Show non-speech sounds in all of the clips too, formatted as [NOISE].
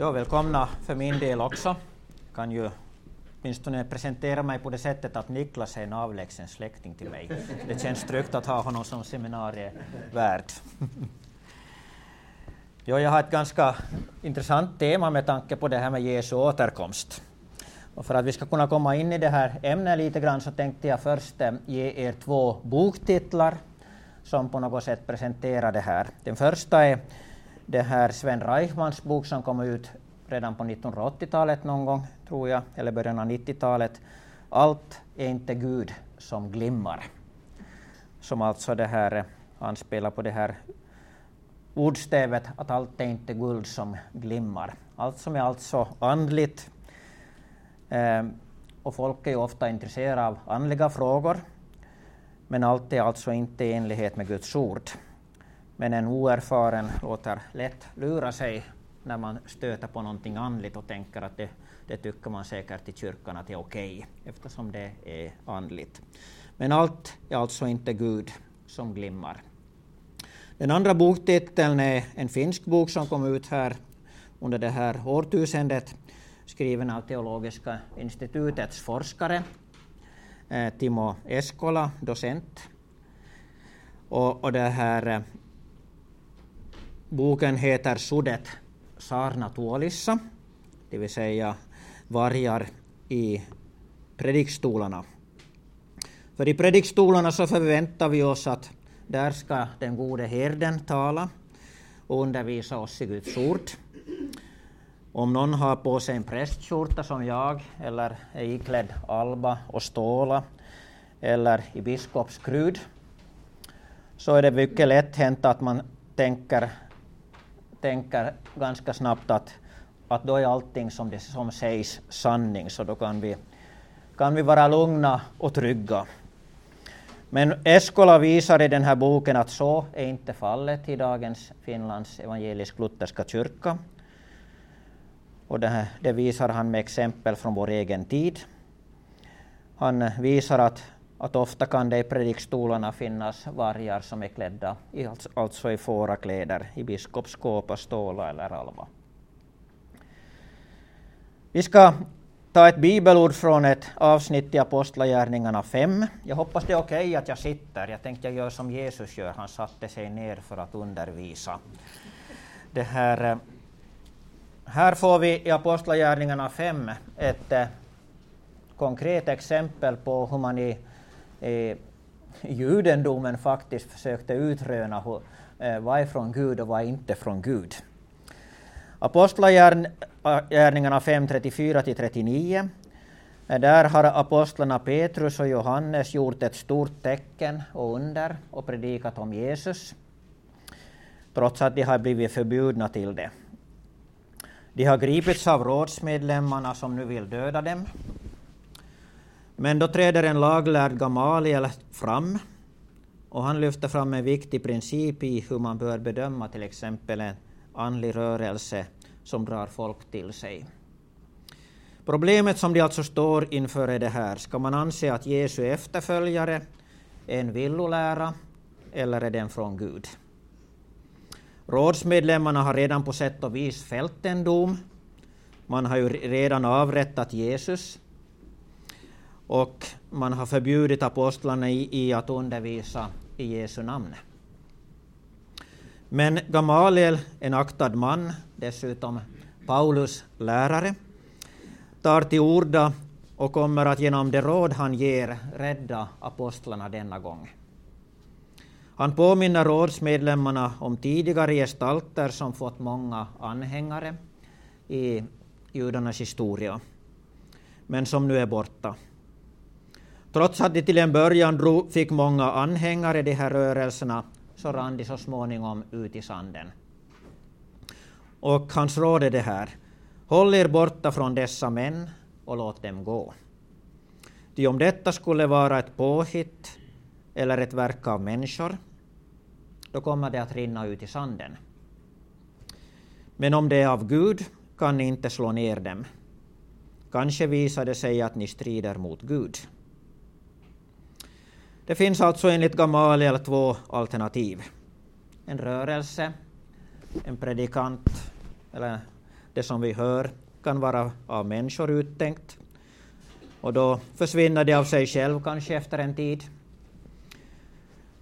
Ja, välkomna för min del också. Jag kan ju åtminstone presentera mig på det sättet att Niklas är en avlägsen släkting till mig. Det känns tryggt att ha honom som seminarievärd. Ja, jag har ett ganska intressant tema med tanke på det här med Jesu återkomst. Och för att vi ska kunna komma in i det här ämnet lite grann så tänkte jag först eh, ge er två boktitlar som på något sätt presenterar det här. Den första är det här Sven Reichmans bok som kom ut redan på 1980-talet någon gång, tror jag, eller början av 90-talet. Allt är inte Gud som glimmar. Som alltså det här eh, anspelar på det här ordstävet att allt är inte guld som glimmar. Allt som är alltså andligt. Eh, och folk är ju ofta intresserade av andliga frågor. Men allt är alltså inte i enlighet med Guds ord. Men en oerfaren låter lätt lura sig när man stöter på någonting andligt och tänker att det, det tycker man säkert i kyrkan att det är okej, okay, eftersom det är andligt. Men allt är alltså inte Gud som glimmar. Den andra boktiteln är en finsk bok som kom ut här under det här årtusendet, skriven av Teologiska institutets forskare, eh, Timo Eskola, docent. Och, och det här, eh, boken heter Sudet sarnatuolissa, det vill säga vargar i predikstolarna. För i predikstolarna så förväntar vi oss att där ska den gode herden tala och undervisa oss i Guds ord. Om någon har på sig en prästskjorta som jag, eller är iklädd alba och ståla, eller i biskopskrud, så är det mycket lätt hänt att man tänker tänker ganska snabbt att, att då är allting som, det, som sägs sanning, så då kan vi, kan vi vara lugna och trygga. Men Eskola visar i den här boken att så är inte fallet i dagens Finlands evangelisk-lutherska kyrka. Och det, här, det visar han med exempel från vår egen tid. Han visar att att ofta kan det i predikstolarna finnas vargar som är klädda i, alltså i fårakläder, i biskopskåpa, ståla eller alva. Vi ska ta ett bibelord från ett avsnitt i Apostlagärningarna 5. Jag hoppas det är okej okay att jag sitter. Jag tänkte jag gör som Jesus gör, han satte sig ner för att undervisa. Det här, eh, här får vi i Apostlagärningarna 5 ett eh, konkret exempel på hur man i eh, judendomen faktiskt försökte utröna hur, eh, vad är från Gud och vad är inte från Gud. Apostlagärningarna 5.34-39. Eh, där har apostlarna Petrus och Johannes gjort ett stort tecken och under och predikat om Jesus, trots att de har blivit förbjudna till det. De har gripits av rådsmedlemmarna som nu vill döda dem men då träder en laglärd Gamaliel fram och han lyfter fram en viktig princip i hur man bör bedöma till exempel en andlig rörelse som drar folk till sig. Problemet som de alltså står inför är det här. Ska man anse att Jesu efterföljare är en villolära eller är den från Gud? Rådsmedlemmarna har redan på sätt och vis fällt en dom. Man har ju redan avrättat Jesus och man har förbjudit apostlarna i, i att undervisa i Jesu namn. Men Gamaliel, en aktad man, dessutom Paulus lärare, tar till orda och kommer att genom det råd han ger rädda apostlarna denna gång. Han påminner rådsmedlemmarna om tidigare gestalter som fått många anhängare i judarnas historia, men som nu är borta. Trots att de till en början fick många anhängare, de här rörelserna, så rann de så småningom ut i sanden. Och hans råd är det här. Håll er borta från dessa män och låt dem gå. Ty om detta skulle vara ett påhitt eller ett verk av människor, då kommer det att rinna ut i sanden. Men om det är av Gud kan ni inte slå ner dem. Kanske visar det sig att ni strider mot Gud. Det finns alltså enligt Gamaliel två alternativ. En rörelse, en predikant eller det som vi hör kan vara av människor uttänkt. Och då försvinner det av sig själv kanske efter en tid.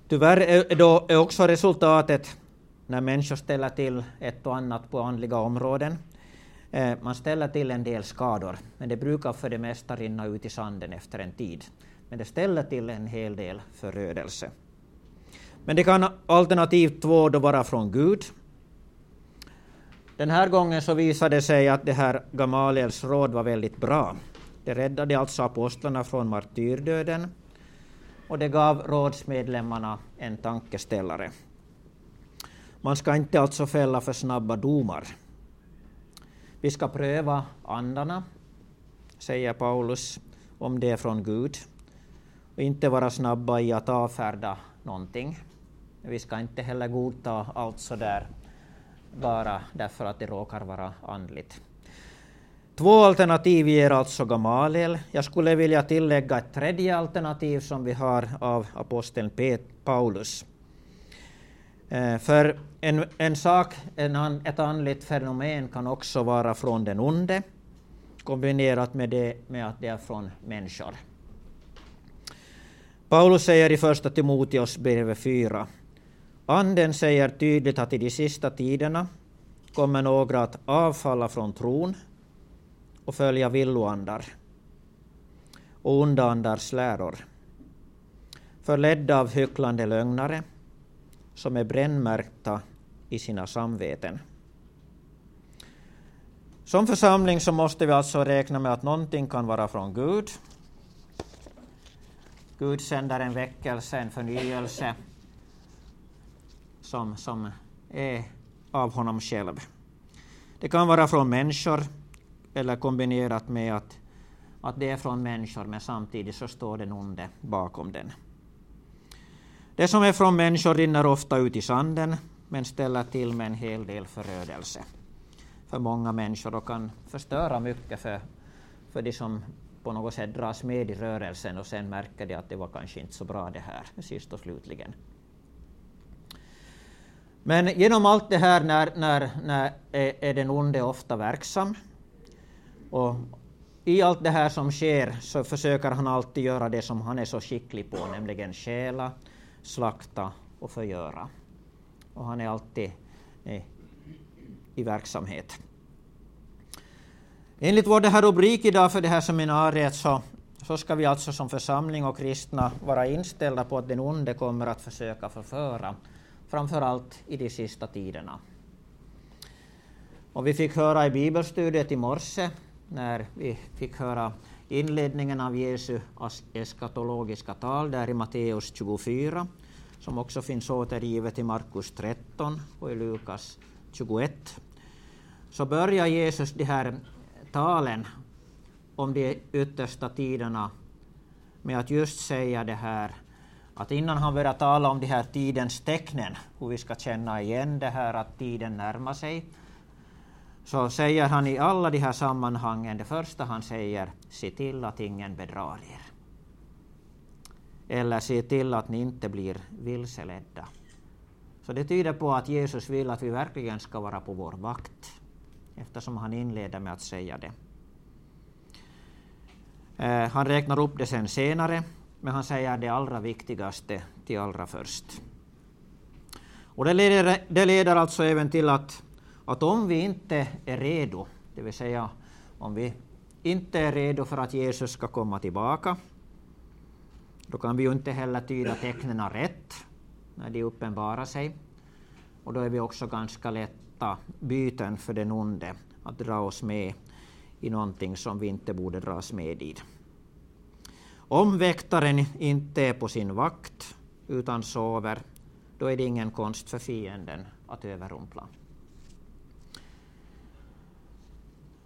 Tyvärr är, då är också resultatet när människor ställer till ett och annat på andliga områden. Eh, man ställer till en del skador, men det brukar för det mesta rinna ut i sanden efter en tid. Men det ställer till en hel del förödelse. Men det kan alternativ två då vara från Gud. Den här gången så visade det sig att det här Gamaliels råd var väldigt bra. Det räddade alltså apostlarna från martyrdöden och det gav rådsmedlemmarna en tankeställare. Man ska inte alltså fälla för snabba domar. Vi ska pröva andarna, säger Paulus, om det är från Gud, och inte vara snabba i att avfärda någonting. Vi ska inte heller godta allt så där bara därför att det råkar vara andligt. Två alternativ ger alltså Gamaliel. Jag skulle vilja tillägga ett tredje alternativ som vi har av aposteln Paulus. Eh, för en, en sak, en, ett andligt fenomen kan också vara från den onde, kombinerat med, det, med att det är från människor. Paulus säger i första Timoteus brev 4. Anden säger tydligt att i de sista tiderna kommer några att avfalla från tron och följa villoandar och onda andars läror, förledda av hycklande lögnare som är brännmärkta i sina samveten. Som församling så måste vi alltså räkna med att någonting kan vara från Gud. Gud sänder en väckelse, en förnyelse som, som är av honom själv. Det kan vara från människor eller kombinerat med att, att det är från människor men samtidigt så står den onde bakom den. Det som är från människor rinner ofta ut i sanden men ställer till med en hel del förödelse för många människor och kan förstöra mycket för, för de som på något sätt dras med i rörelsen och sen märker de att det var kanske inte så bra det här, sist och slutligen. Men genom allt det här när, när, när är, den onde ofta verksam. Och i allt det här som sker så försöker han alltid göra det som han är så skicklig på, nämligen stjäla, slakta och förgöra. Och han är alltid eh, i verksamhet. Enligt vår det här rubrik idag för det här seminariet så, så ska vi alltså som församling och kristna vara inställda på att den onde kommer att försöka förföra, framför allt i de sista tiderna. Och vi fick höra i bibelstudiet i morse, när vi fick höra inledningen av Jesu eskatologiska tal där i Matteus 24, som också finns återgivet i Markus 13 och i Lukas 21, så börjar Jesus de här talen om de yttersta tiderna med att just säga det här att innan han börjar tala om de här tidens tecknen, hur vi ska känna igen det här att tiden närmar sig, så säger han i alla de här sammanhangen, det första han säger, se till att ingen bedrar er. Eller se till att ni inte blir vilseledda. Så det tyder på att Jesus vill att vi verkligen ska vara på vår vakt, eftersom han inleder med att säga det. Eh, han räknar upp det sen senare, men han säger det allra viktigaste till allra först. Och det leder, det leder alltså även till att att om vi inte är redo, det vill säga om vi inte är redo för att Jesus ska komma tillbaka, då kan vi ju inte heller tyda tecknen rätt när de uppenbarar sig. Och då är vi också ganska lätta byten för den onde att dra oss med i någonting som vi inte borde dras med i. Om väktaren inte är på sin vakt utan sover, då är det ingen konst för fienden att överrumpla.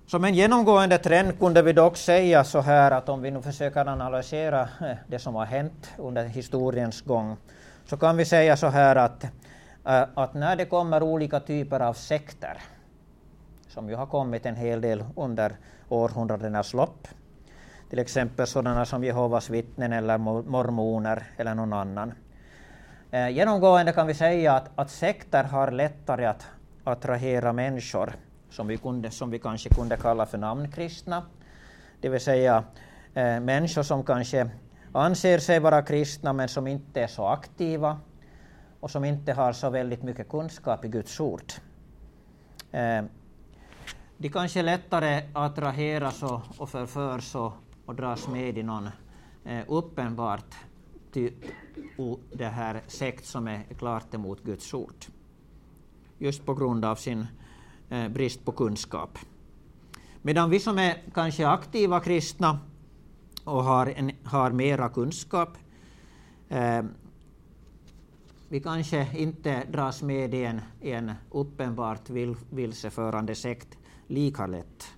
Som en genomgående trend kunde vi dock säga så här att om vi nu försöker analysera eh, det som har hänt under historiens gång så kan vi säga så här att, att när det kommer olika typer av sekter som ju har kommit en hel del under århundradenas lopp till exempel sådana som Jehovas vittnen eller mormoner eller någon annan. Eh, genomgående kan vi säga att, att sekter har lättare att attrahera människor som vi, kunde, som vi kanske kunde kalla för namnkristna. Det vill säga eh, människor som kanske anser sig vara kristna men som inte är så aktiva och som inte har så väldigt mycket kunskap i Guds ord. Eh, de kanske är lättare attraheras och, och förförs och, och dras med i någon eh, uppenbart ty, o, det här sekt som är klart emot Guds ord. Just på grund av sin eh, brist på kunskap. Medan vi som är kanske aktiva kristna och har, en, har mera kunskap, eh, vi kanske inte dras med i en, i en uppenbart vil, vilseförande sekt lika lätt.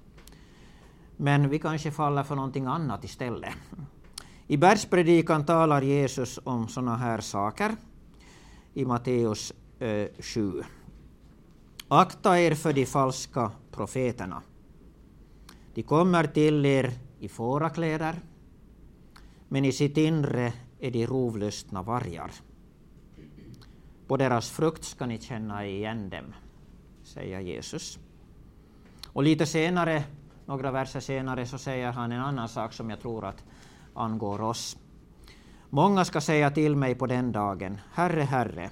Men vi kanske faller för någonting annat istället. I bergspredikan talar Jesus om sådana här saker i Matteus eh, 7. Akta er för de falska profeterna. De kommer till er i fårakläder, men i sitt inre är de rovlystna vargar. På deras frukt ska ni känna igen dem, säger Jesus. Och lite senare, några verser senare, så säger han en annan sak som jag tror att angår oss. Många ska säga till mig på den dagen, Herre, Herre,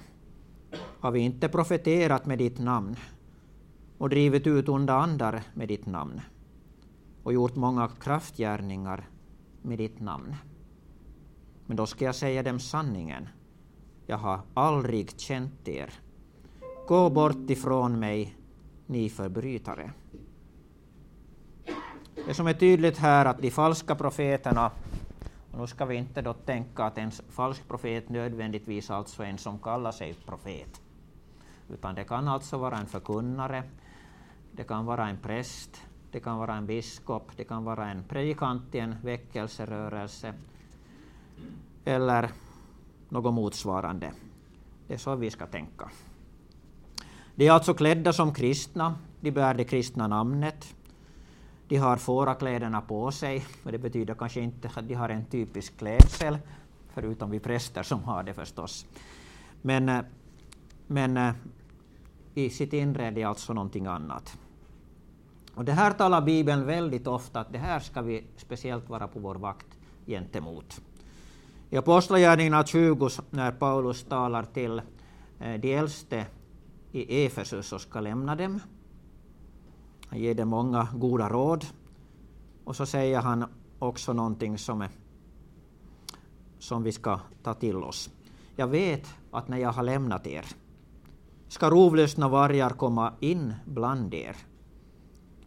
har vi inte profeterat med ditt namn och drivit ut onda andar med ditt namn och gjort många kraftgärningar med ditt namn? Men då ska jag säga dem sanningen. Jag har aldrig känt er. Gå bort ifrån mig, ni förbrytare. Det som är tydligt här att de falska profeterna, och nu ska vi inte då tänka att en falsk profet nödvändigtvis alltså är en som kallar sig profet, utan det kan alltså vara en förkunnare, det kan vara en präst, det kan vara en biskop, det kan vara en predikant i en väckelserörelse, eller något motsvarande. Det är så vi ska tänka. De är alltså klädda som kristna, de bär det kristna namnet, de har fårakläderna på sig, och det betyder kanske inte att de har en typisk klädsel, förutom vi präster som har det förstås. Men, eh, men eh, i sitt inre är det alltså någonting annat. Och det här talar Bibeln väldigt ofta, att det här ska vi speciellt vara på vår vakt gentemot. I Apostlagärningarna 20, eh, när Paulus talar till eh, de äldste i Efesus och ska lämna dem, han ger dem många goda råd. Och så säger han också någonting som, är, som vi ska ta till oss. Jag vet att när jag har lämnat er ska rovlystna vargar komma in bland er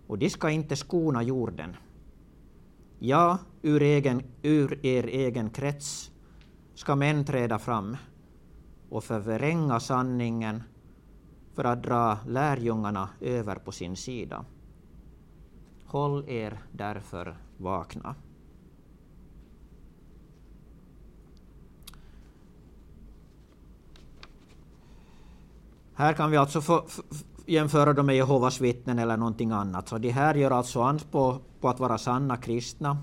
och de ska inte skona jorden. Ja, ur, egen, ur er egen krets ska män träda fram och förvränga sanningen för att dra lärjungarna över på sin sida. Håll er därför vakna. Här kan vi alltså få, jämföra dem med Jehovas vittnen eller någonting annat. Så de här gör alltså anspråk på att vara sanna kristna.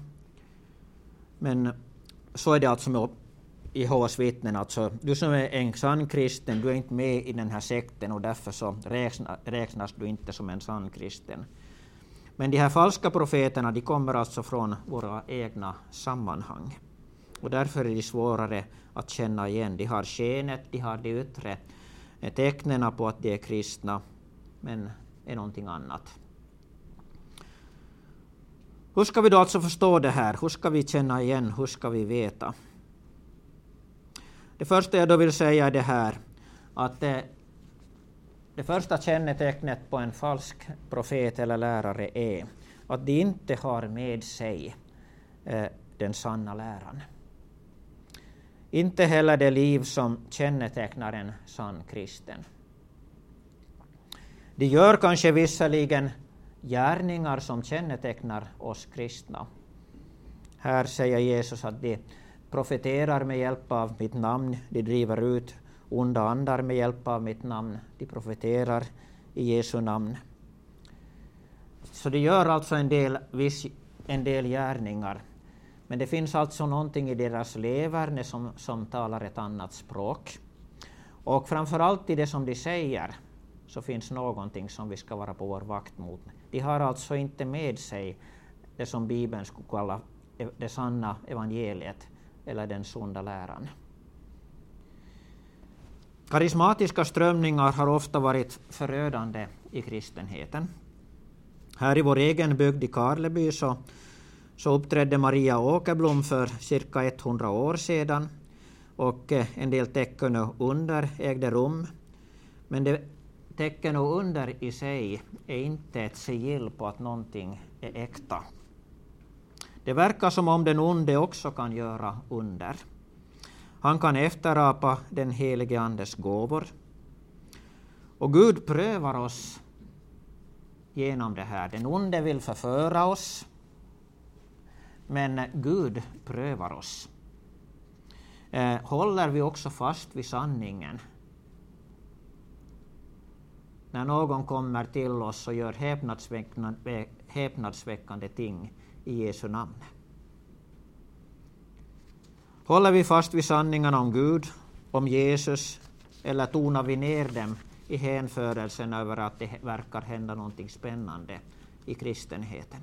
Men så är det alltså med Jehovas vittnen. Alltså, du som är en sann kristen, du är inte med i den här sekten och därför så räknas du inte som en sann kristen. Men de här falska profeterna de kommer alltså från våra egna sammanhang. Och därför är de svårare att känna igen. De har skenet, de har de yttre tecknen på att de är kristna, men är någonting annat. Hur ska vi då alltså förstå det här? Hur ska vi känna igen? Hur ska vi veta? Det första jag då vill säga är det här, att det, det första kännetecknet på en falsk profet eller lärare är att de inte har med sig eh, den sanna läran. Inte heller det liv som kännetecknar en sann kristen. De gör kanske visserligen gärningar som kännetecknar oss kristna. Här säger Jesus att de profeterar med hjälp av mitt namn, de driver ut onda andar med hjälp av mitt namn, de profeterar i Jesu namn. Så de gör alltså en del, viss, en del gärningar. Men det finns alltså någonting i deras leverne som, som talar ett annat språk. Och framförallt i det som de säger så finns någonting som vi ska vara på vår vakt mot. De har alltså inte med sig det som Bibeln skulle kalla e-, det sanna evangeliet eller den sunda läran. Karismatiska strömningar har ofta varit förödande i kristenheten. Här i vår egen bygd i Karleby så, så uppträdde Maria Åkerblom för cirka 100 år sedan och eh, en del tecken och under ägde rum. Men det, tecken och under i sig är inte ett sigill på att någonting är äkta. Det verkar som om den onde också kan göra under. Han kan efterapa den helige Andes gåvor. Och Gud prövar oss genom det här. Den onde vill förföra oss, men Gud prövar oss. Eh, håller vi också fast vid sanningen? När någon kommer till oss och gör häpnadsväckande, häpnadsväckande ting i Jesu namn. Håller vi fast vid sanningarna om Gud, om Jesus, eller tonar vi ner dem i hänförelsen över att det verkar hända någonting spännande i kristenheten?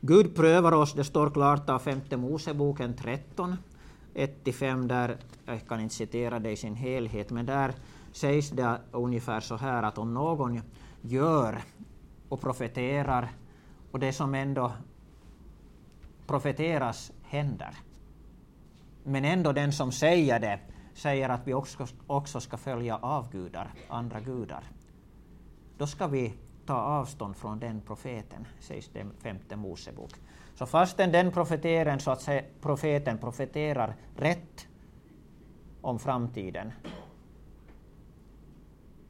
Gud prövar oss, det står klart av femte Moseboken 13, 1-5, där, jag kan inte citera det i sin helhet, men där sägs det ungefär så här att om någon gör och profeterar och det som ändå profeteras händer. Men ändå den som säger det säger att vi också, också ska följa avgudar, andra gudar. Då ska vi ta avstånd från den profeten, sägs det i femte Mosebok. Så fastän den profeteren, så att säga, profeten profeterar rätt om framtiden,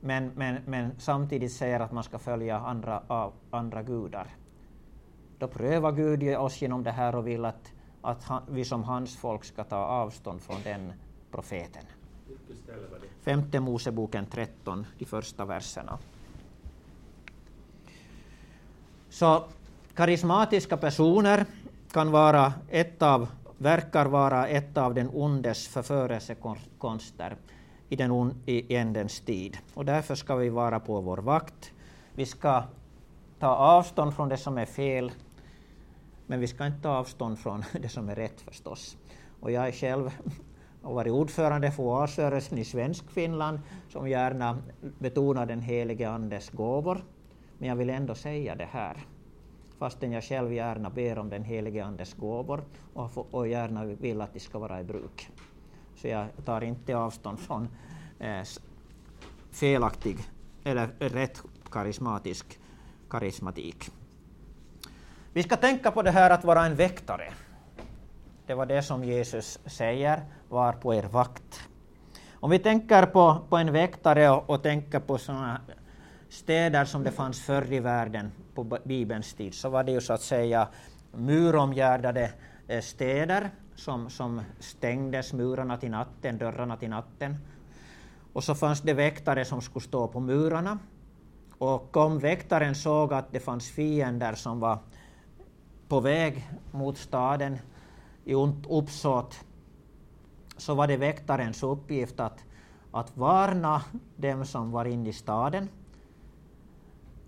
men, men, men samtidigt säger att man ska följa andra, andra gudar, då prövar Gud oss genom det här och vill att, att han, vi som hans folk ska ta avstånd från den profeten. Femte Moseboken 13, de första verserna. Så karismatiska personer kan vara ett av, verkar vara ett av den ondes förförelsekonster i, den on, i ändens tid. Och därför ska vi vara på vår vakt. Vi ska ta avstånd från det som är fel men vi ska inte ta avstånd från [LAUGHS] det som är rätt förstås. Och jag är själv har varit ordförande för oasrörelsen i Svenskfinland som gärna betonar den helige Andes gåvor. Men jag vill ändå säga det här, fastän jag själv gärna ber om den helige Andes gåvor och, och gärna vill att de ska vara i bruk. Så jag tar inte avstånd från eh, felaktig eller rätt karismatisk karismatik. Vi ska tänka på det här att vara en väktare. Det var det som Jesus säger, var på er vakt. Om vi tänker på, på en väktare och, och tänker på sådana städer som det fanns förr i världen på Bibelns tid, så var det ju så att säga muromgärdade eh, städer som, som stängdes, murarna till natten, dörrarna till natten. Och så fanns det väktare som skulle stå på murarna. Och om väktaren såg att det fanns fiender som var på väg mot staden i ont uppsåt så var det väktarens uppgift att, att varna dem som var inne i staden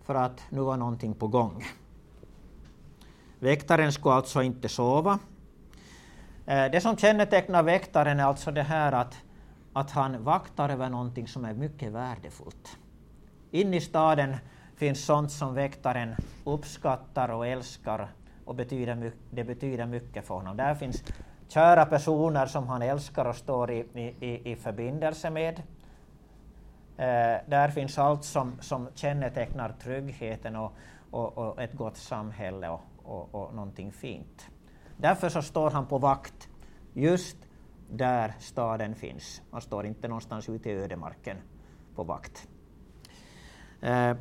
för att nu var någonting på gång. Väktaren skulle alltså inte sova. Eh, det som kännetecknar väktaren är alltså det här att, att han vaktar över någonting som är mycket värdefullt. Inne i staden finns sånt som väktaren uppskattar och älskar och betyder, det betyder mycket för honom. Där finns kära personer som han älskar och står i, i, i förbindelse med. Eh, där finns allt som, som kännetecknar tryggheten och, och, och ett gott samhälle och, och, och någonting fint. Därför så står han på vakt just där staden finns. Han står inte någonstans ute i ödemarken på vakt. Eh,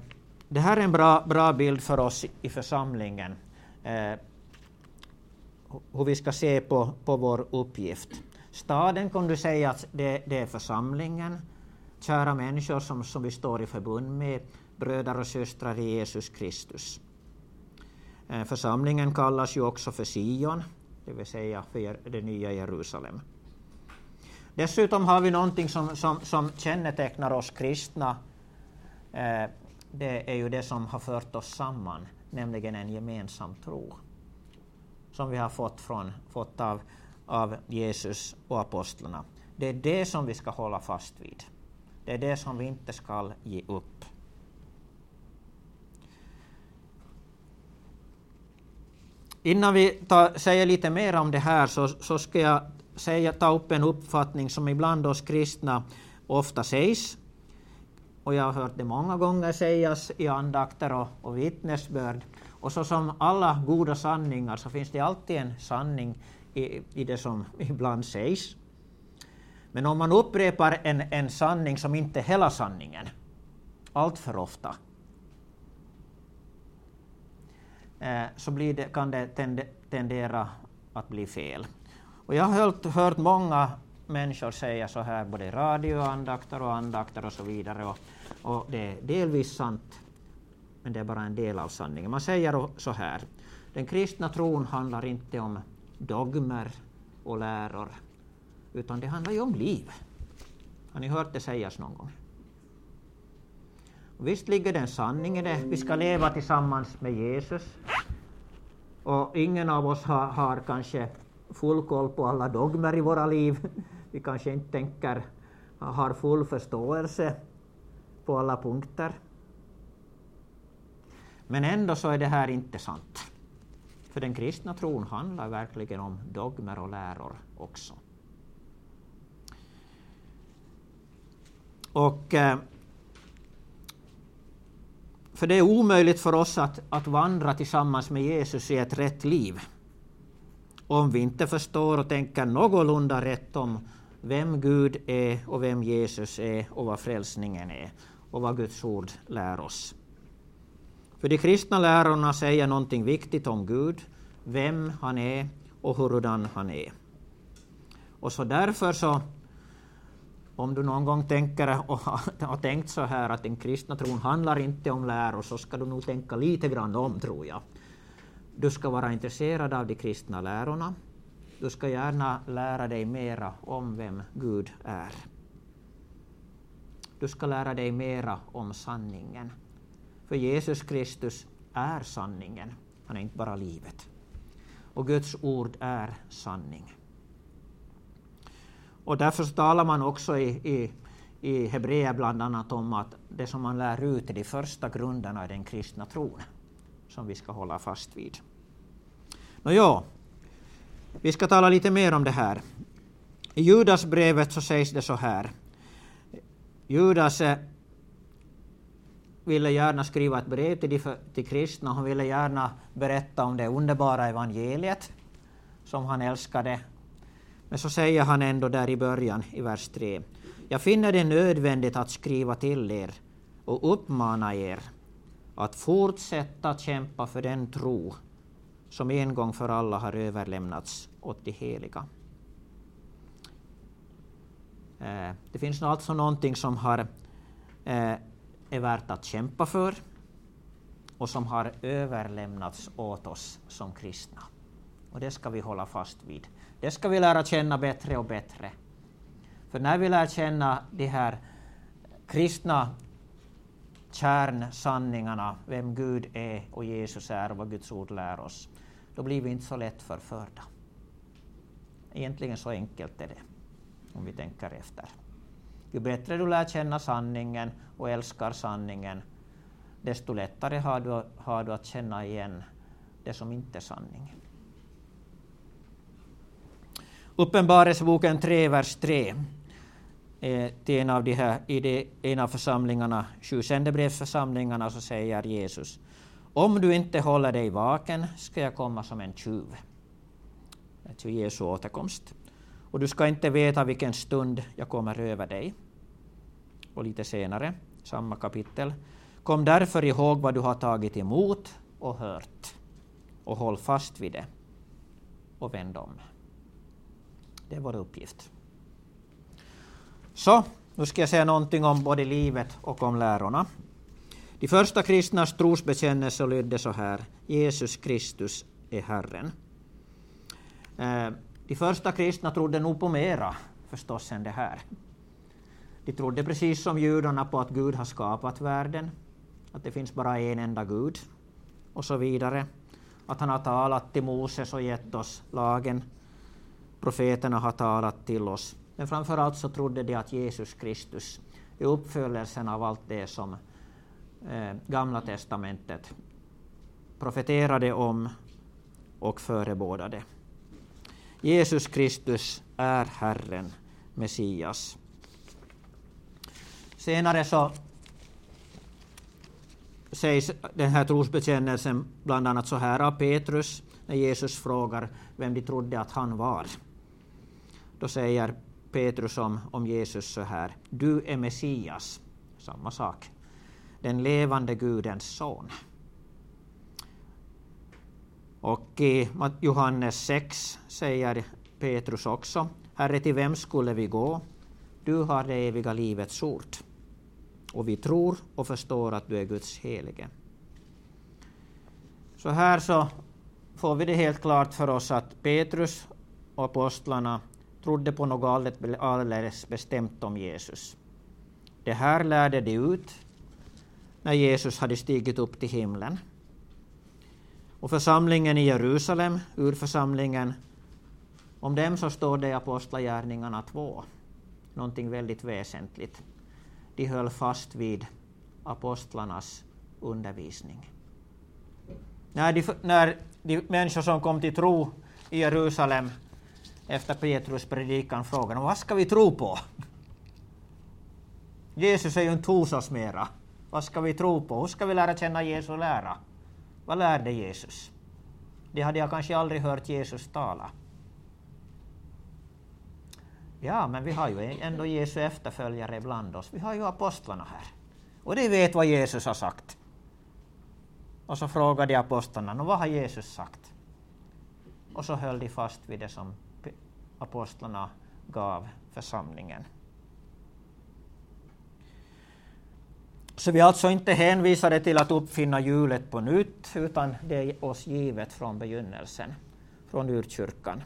det här är en bra, bra bild för oss i församlingen eh, hur vi ska se på, på vår uppgift. Staden kan du säga att det, det är församlingen, kära människor som, som vi står i förbund med, bröder och systrar i Jesus Kristus. Eh, församlingen kallas ju också för Sion, det vill säga för det nya Jerusalem. Dessutom har vi någonting som, som, som kännetecknar oss kristna. Eh, det är ju det som har fört oss samman, nämligen en gemensam tro som vi har fått, från, fått av, av Jesus och apostlarna. Det är det som vi ska hålla fast vid. Det är det som vi inte ska ge upp. Innan vi tar, säger lite mer om det här så, så ska jag säga, ta upp en uppfattning som ibland oss kristna ofta sägs. Och jag har hört det många gånger sägas i andakter och, och vittnesbörd. Och så som alla goda sanningar så finns det alltid en sanning i, i det som [LAUGHS] ibland sägs. Men om man upprepar en, en sanning som inte är hela sanningen, allt för ofta, eh, så blir det, kan det tendera att bli fel. Och jag har hört, hört många människor säga så här, både radioandakter och andakter och så vidare, och, och det är delvis sant, men det är bara en del av sanningen. Man säger så här, den kristna tron handlar inte om dogmer och läror, utan det handlar ju om liv. Har ni hört det sägas någon gång? Och visst ligger det en sanning i det. Vi ska leva tillsammans med Jesus. Och ingen av oss har, har kanske full koll på alla dogmer i våra liv. Vi kanske inte tänker, har full förståelse på alla punkter. Men ändå så är det här inte sant. För den kristna tron handlar verkligen om dogmer och läror också. Och eh, för det är omöjligt för oss att, att vandra tillsammans med Jesus i ett rätt liv om vi inte förstår och tänker någorlunda rätt om vem Gud är och vem Jesus är och vad frälsningen är och vad Guds ord lär oss. För de kristna lärorna säger någonting viktigt om Gud, vem han är och hurudan han är. Och så därför så, om du någon gång tänker och [LAUGHS] har tänkt så här att den kristna tron handlar inte om läror, så ska du nog tänka lite grann om, tror jag. Du ska vara intresserad av de kristna lärorna. Du ska gärna lära dig mera om vem Gud är. Du ska lära dig mera om sanningen. För Jesus Kristus är sanningen. Han är inte bara livet. Och Guds ord är sanning. Och därför talar man också i, i, i Hebreer bland annat om att det som man lär ut är de första grunderna i den kristna tron som vi ska hålla fast vid. Nåja, vi ska tala lite mer om det här. I Judasbrevet så sägs det så här. Judas eh, ville gärna skriva ett brev till, de, till kristna. Han ville gärna berätta om det underbara evangeliet som han älskade. Men så säger han ändå där i början, i vers 3. Jag finner det nödvändigt att skriva till er och uppmana er att fortsätta kämpa för den tro som en gång för alla har överlämnats åt de heliga. Eh, det finns alltså någonting som har, eh, är värt att kämpa för och som har överlämnats åt oss som kristna. Och det ska vi hålla fast vid. Det ska vi lära känna bättre och bättre. För när vi lär känna de här kristna kärnsanningarna, vem Gud är och Jesus är och vad Guds ord lär oss, då blir vi inte så lätt förförda. Egentligen så enkelt är det, om vi tänker efter. Ju bättre du lär känna sanningen och älskar sanningen, desto lättare har du, har du att känna igen det som inte är sanning. Uppenbarelseboken 3, vers 3 till en av de här, i de, en av församlingarna, sju sändebrevsförsamlingarna, så säger Jesus om du inte håller dig vaken ska jag komma som en tjuv. Alltså Jesu återkomst. Och du ska inte veta vilken stund jag kommer över dig. Och lite senare, samma kapitel. Kom därför ihåg vad du har tagit emot och hört och håll fast vid det och vänd om. Det är vår uppgift. Så, nu ska jag säga någonting om både livet och om lärorna. De första kristnas trosbekännelse lydde så här. Jesus Kristus är Herren. Eh, de första kristna trodde nog på mera förstås än det här. De trodde precis som judarna på att Gud har skapat världen, att det finns bara en enda Gud och så vidare. Att han har talat till Moses och gett oss lagen. Profeterna har talat till oss. Men framför allt så trodde de att Jesus Kristus är uppfyllelsen av allt det som eh, Gamla testamentet profeterade om och förebådade. Jesus Kristus är Herren, Messias. Senare så sägs den här trosbekännelsen bland annat så här av Petrus när Jesus frågar vem de trodde att han var. Då säger Petrus om, om Jesus så här, du är Messias, samma sak, den levande Gudens son. Och i Johannes 6 säger Petrus också, Herre, till vem skulle vi gå? Du har det eviga livets ord. Och vi tror och förstår att du är Guds helige. Så här så får vi det helt klart för oss att Petrus och apostlarna trodde på något alldeles bestämt om Jesus. Det här lärde de ut när Jesus hade stigit upp till himlen. Och församlingen i Jerusalem, urförsamlingen, om dem så står det i Apostlagärningarna 2, någonting väldigt väsentligt. De höll fast vid apostlarnas undervisning. När de, när de människor som kom till tro i Jerusalem efter Petrus predikan frågade vad ska vi tro på? [LAUGHS] Jesus är ju inte hos oss mera. Vad ska vi tro på? Hur ska vi lära känna Jesu lära? Vad lärde Jesus? Det hade jag kanske aldrig hört Jesus tala. Ja, men vi har ju ändå Jesu efterföljare bland oss. Vi har ju apostlarna här. Och de vet vad Jesus har sagt. Och så frågade apostlarna, vad har Jesus sagt? Och så höll de fast vid det som apostlarna gav församlingen. Så vi är alltså inte hänvisade till att uppfinna hjulet på nytt, utan det är oss givet från begynnelsen, från urkyrkan.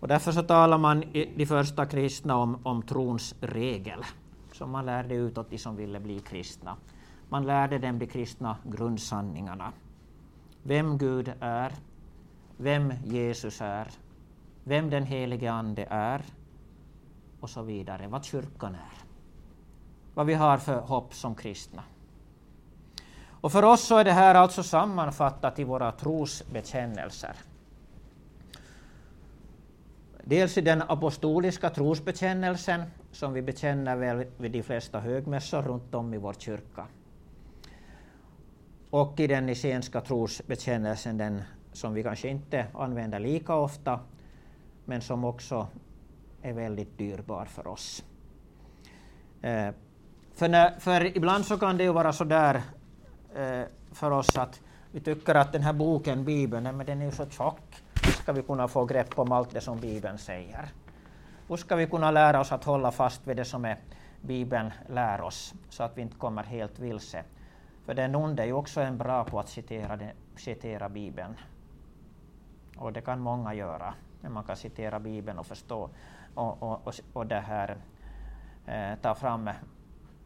Och därför så talar man i de första kristna om, om trons regel, som man lärde ut åt de som ville bli kristna. Man lärde dem de kristna grundsanningarna. Vem Gud är, vem Jesus är, vem den helige Ande är och så vidare, vad kyrkan är vad vi har för hopp som kristna. Och för oss så är det här alltså sammanfattat i våra trosbekännelser. Dels i den apostoliska trosbekännelsen, som vi bekänner väl vid de flesta högmässor runt om i vår kyrka. Och i den isenska trosbekännelsen, den som vi kanske inte använder lika ofta, men som också är väldigt dyrbar för oss. Eh, för, när, för ibland så kan det ju vara så där eh, för oss att vi tycker att den här boken, Bibeln, men den är ju så tjock. Hur ska vi kunna få grepp om allt det som Bibeln säger? Hur ska vi kunna lära oss att hålla fast vid det som är Bibeln lär oss, så att vi inte kommer helt vilse? För den onde är ju också en bra på att citera, citera Bibeln. Och det kan många göra, när man kan citera Bibeln och förstå och, och, och, och det här, eh, ta fram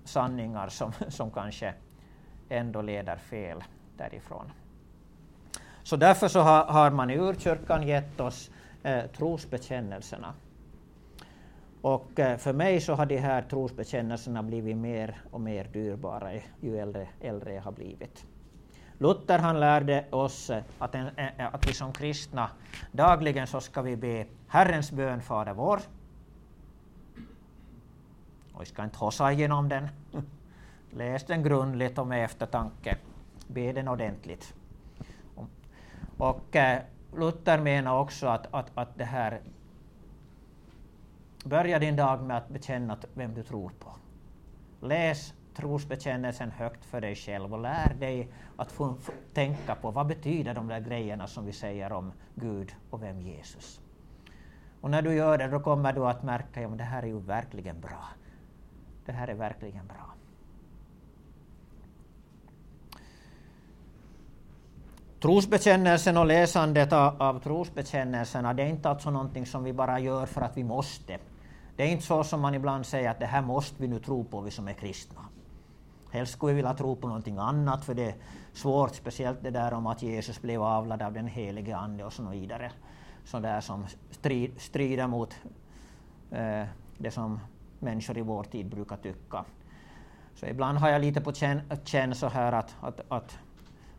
sanningar som, som kanske ändå leder fel därifrån. Så därför så har, har man i urkyrkan gett oss eh, trosbekännelserna. Och eh, för mig så har de här trosbekännelserna blivit mer och mer dyrbara ju äldre, äldre jag har blivit. Luther han lärde oss eh, att, en, eh, eh, att vi som kristna dagligen så ska vi be Herrens bön Fader vår, och vi ska inte hossa igenom den. [LAUGHS] Läs den grundligt och med eftertanke. Be den ordentligt. Och eh, Luther menar också att, att, att det här Börja din dag med att bekänna vem du tror på. Läs trosbekännelsen högt för dig själv och lär dig att få, tänka på vad betyder de där grejerna som vi säger om Gud och vem Jesus. Och när du gör det då kommer du att märka att det här är ju verkligen bra. Det här är verkligen bra. Trosbekännelsen och läsandet av, av trosbekännelserna, det är inte alltså någonting som vi bara gör för att vi måste, Det är inte så som man ibland säger att det här måste vi nu tro på, vi som är kristna. Helst skulle vi vilja tro på någonting annat, för det är svårt, speciellt det där om att Jesus blev avlad av den helige Ande och så vidare. Sådär som strid, strider mot eh, det som människor i vår tid brukar tycka. Så ibland har jag lite på känn, känn så här att, att, att,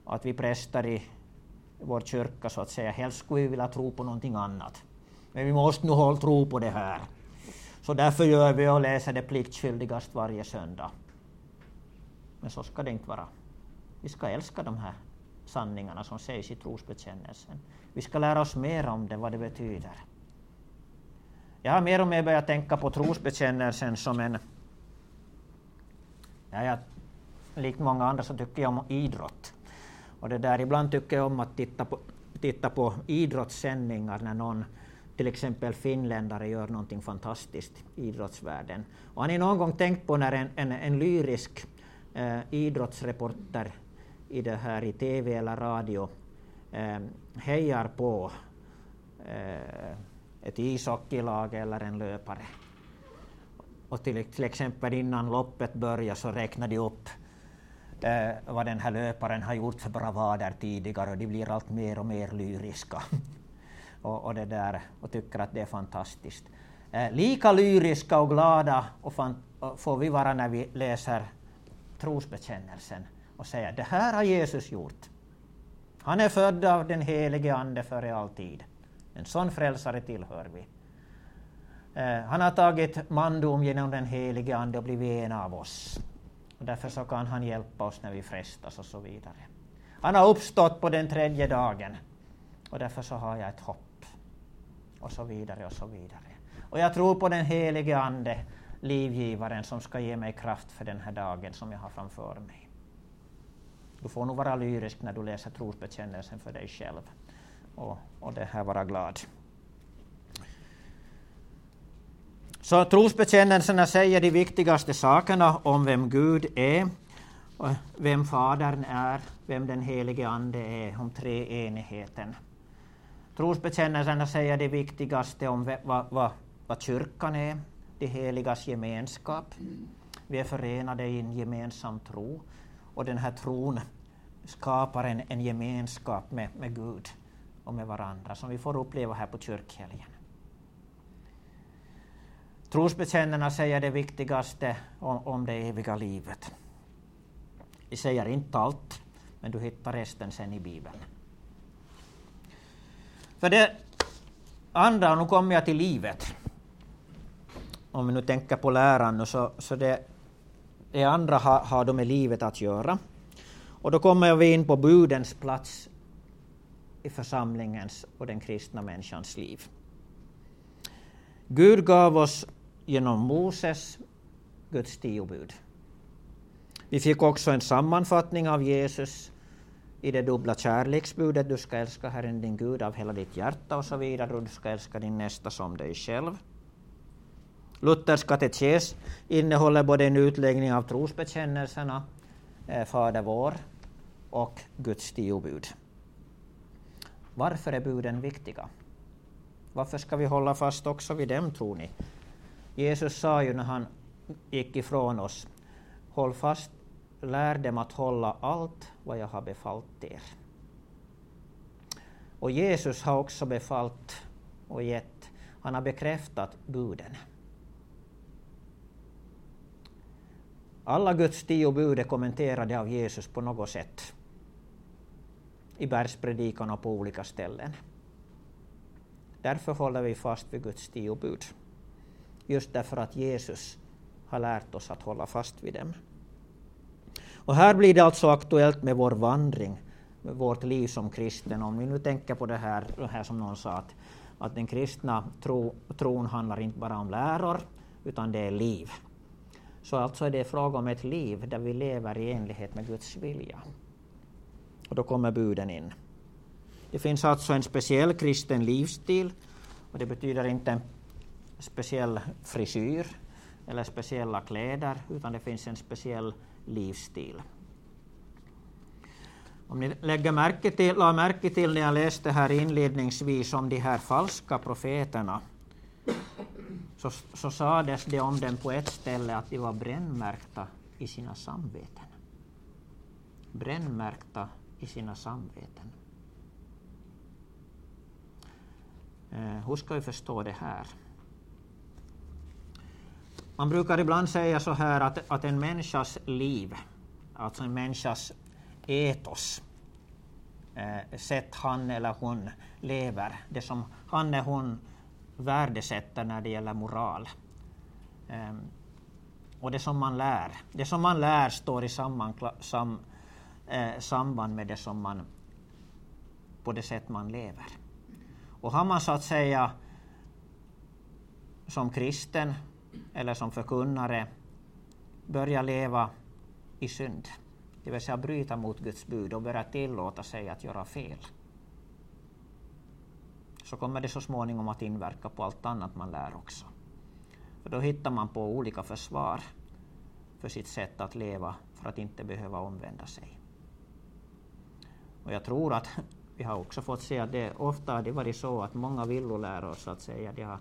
att vi präster i vår kyrka så att säga, helst skulle vi vilja tro på någonting annat. Men vi måste nu hålla tro på det här. Så därför gör vi och läser det pliktskyldigast varje söndag. Men så ska det inte vara. Vi ska älska de här sanningarna som sägs i trosbekännelsen. Vi ska lära oss mer om det, vad det betyder. Jag har mer och mer börjat tänka på trosbekännelsen som en... Ja, jag, likt många andra så tycker jag om idrott. Och det där, ibland tycker jag om att titta på, titta på idrottssändningar när någon till exempel finländare gör någonting fantastiskt i idrottsvärlden. Och har ni någon gång tänkt på när en, en, en lyrisk eh, idrottsreporter i det här i TV eller radio eh, hejar på eh, ett ishockeylag eller en löpare. Och till, till exempel innan loppet börjar så räknar de upp eh, vad den här löparen har gjort för bravader tidigare och de blir allt mer och mer lyriska. [LAUGHS] och, och, det där, och tycker att det är fantastiskt. Eh, lika lyriska och glada och fan, och får vi vara när vi läser trosbekännelsen och säger det här har Jesus gjort. Han är född av den helige Ande före all tid. En sån frälsare tillhör vi. Eh, han har tagit mandom genom den helige Ande och blivit en av oss. Och därför så kan han hjälpa oss när vi frestas och så vidare. Han har uppstått på den tredje dagen och därför så har jag ett hopp. Och så vidare och så vidare. Och jag tror på den helige Ande, livgivaren, som ska ge mig kraft för den här dagen som jag har framför mig. Du får nog vara lyrisk när du läser trosbekännelsen för dig själv och, och det här vara glad. Så trosbekännelserna säger de viktigaste sakerna om vem Gud är, vem Fadern är, vem den helige Ande är, om treenigheten. Trosbekännelserna säger det viktigaste om vad, vad, vad kyrkan är, de heligas gemenskap. Vi är förenade i en gemensam tro och den här tron skapar en, en gemenskap med, med Gud och med varandra som vi får uppleva här på kyrkhelgen. Trosbekännarna säger det viktigaste om, om det eviga livet. Vi säger inte allt, men du hittar resten sen i Bibeln. För det andra, och nu kommer jag till livet. Om vi nu tänker på läran, så, så det, det andra har, har då med livet att göra. Och då kommer vi in på budens plats i församlingens och den kristna människans liv. Gud gav oss genom Moses Guds tio bud. Vi fick också en sammanfattning av Jesus i det dubbla kärleksbudet, du ska älska Herren din Gud av hela ditt hjärta och så vidare, och du ska älska din nästa som dig själv. Luthers katekes innehåller både en utläggning av trosbekännelserna, eh, Fader vår, och Guds tio bud. Varför är buden viktiga? Varför ska vi hålla fast också vid dem, tror ni? Jesus sa ju när han gick ifrån oss, håll fast, lär dem att hålla allt vad jag har befallt er. Och Jesus har också befallt och gett, han har bekräftat buden. Alla Guds tio bud är kommenterade av Jesus på något sätt i bergspredikan och på olika ställen. Därför håller vi fast vid Guds tio bud. Just därför att Jesus har lärt oss att hålla fast vid dem. Och här blir det alltså aktuellt med vår vandring, med vårt liv som kristen. Om vi nu tänker på det här, det här som någon sa, att, att den kristna tro, tron handlar inte bara om läror, utan det är liv. Så alltså är det fråga om ett liv där vi lever i enlighet med Guds vilja. Och då kommer buden in. Det finns alltså en speciell kristen livsstil. Och det betyder inte en speciell frisyr eller speciella kläder, utan det finns en speciell livsstil. Om ni lägger märke till, la märke till när jag läste här inledningsvis om de här falska profeterna, så, så sades det om dem på ett ställe att de var brännmärkta i sina samveten. Brännmärkta i sina samveten. Eh, hur ska vi förstå det här? Man brukar ibland säga så här att, att en människas liv, alltså en människas etos, eh, sätt han eller hon lever, det som han eller hon värdesätter när det gäller moral. Eh, och det som man lär. Det som man lär står i samman, sam, eh, samband med det som man, på det sätt man lever. Och har man så att säga som kristen eller som förkunnare börja leva i synd, det vill säga bryta mot Guds bud och börja tillåta sig att göra fel, så kommer det så småningom att inverka på allt annat man lär också. För då hittar man på olika försvar för sitt sätt att leva för att inte behöva omvända sig. Och jag tror att [LAUGHS] vi har också fått se att det ofta har det varit så att många villoläror så att säga, det har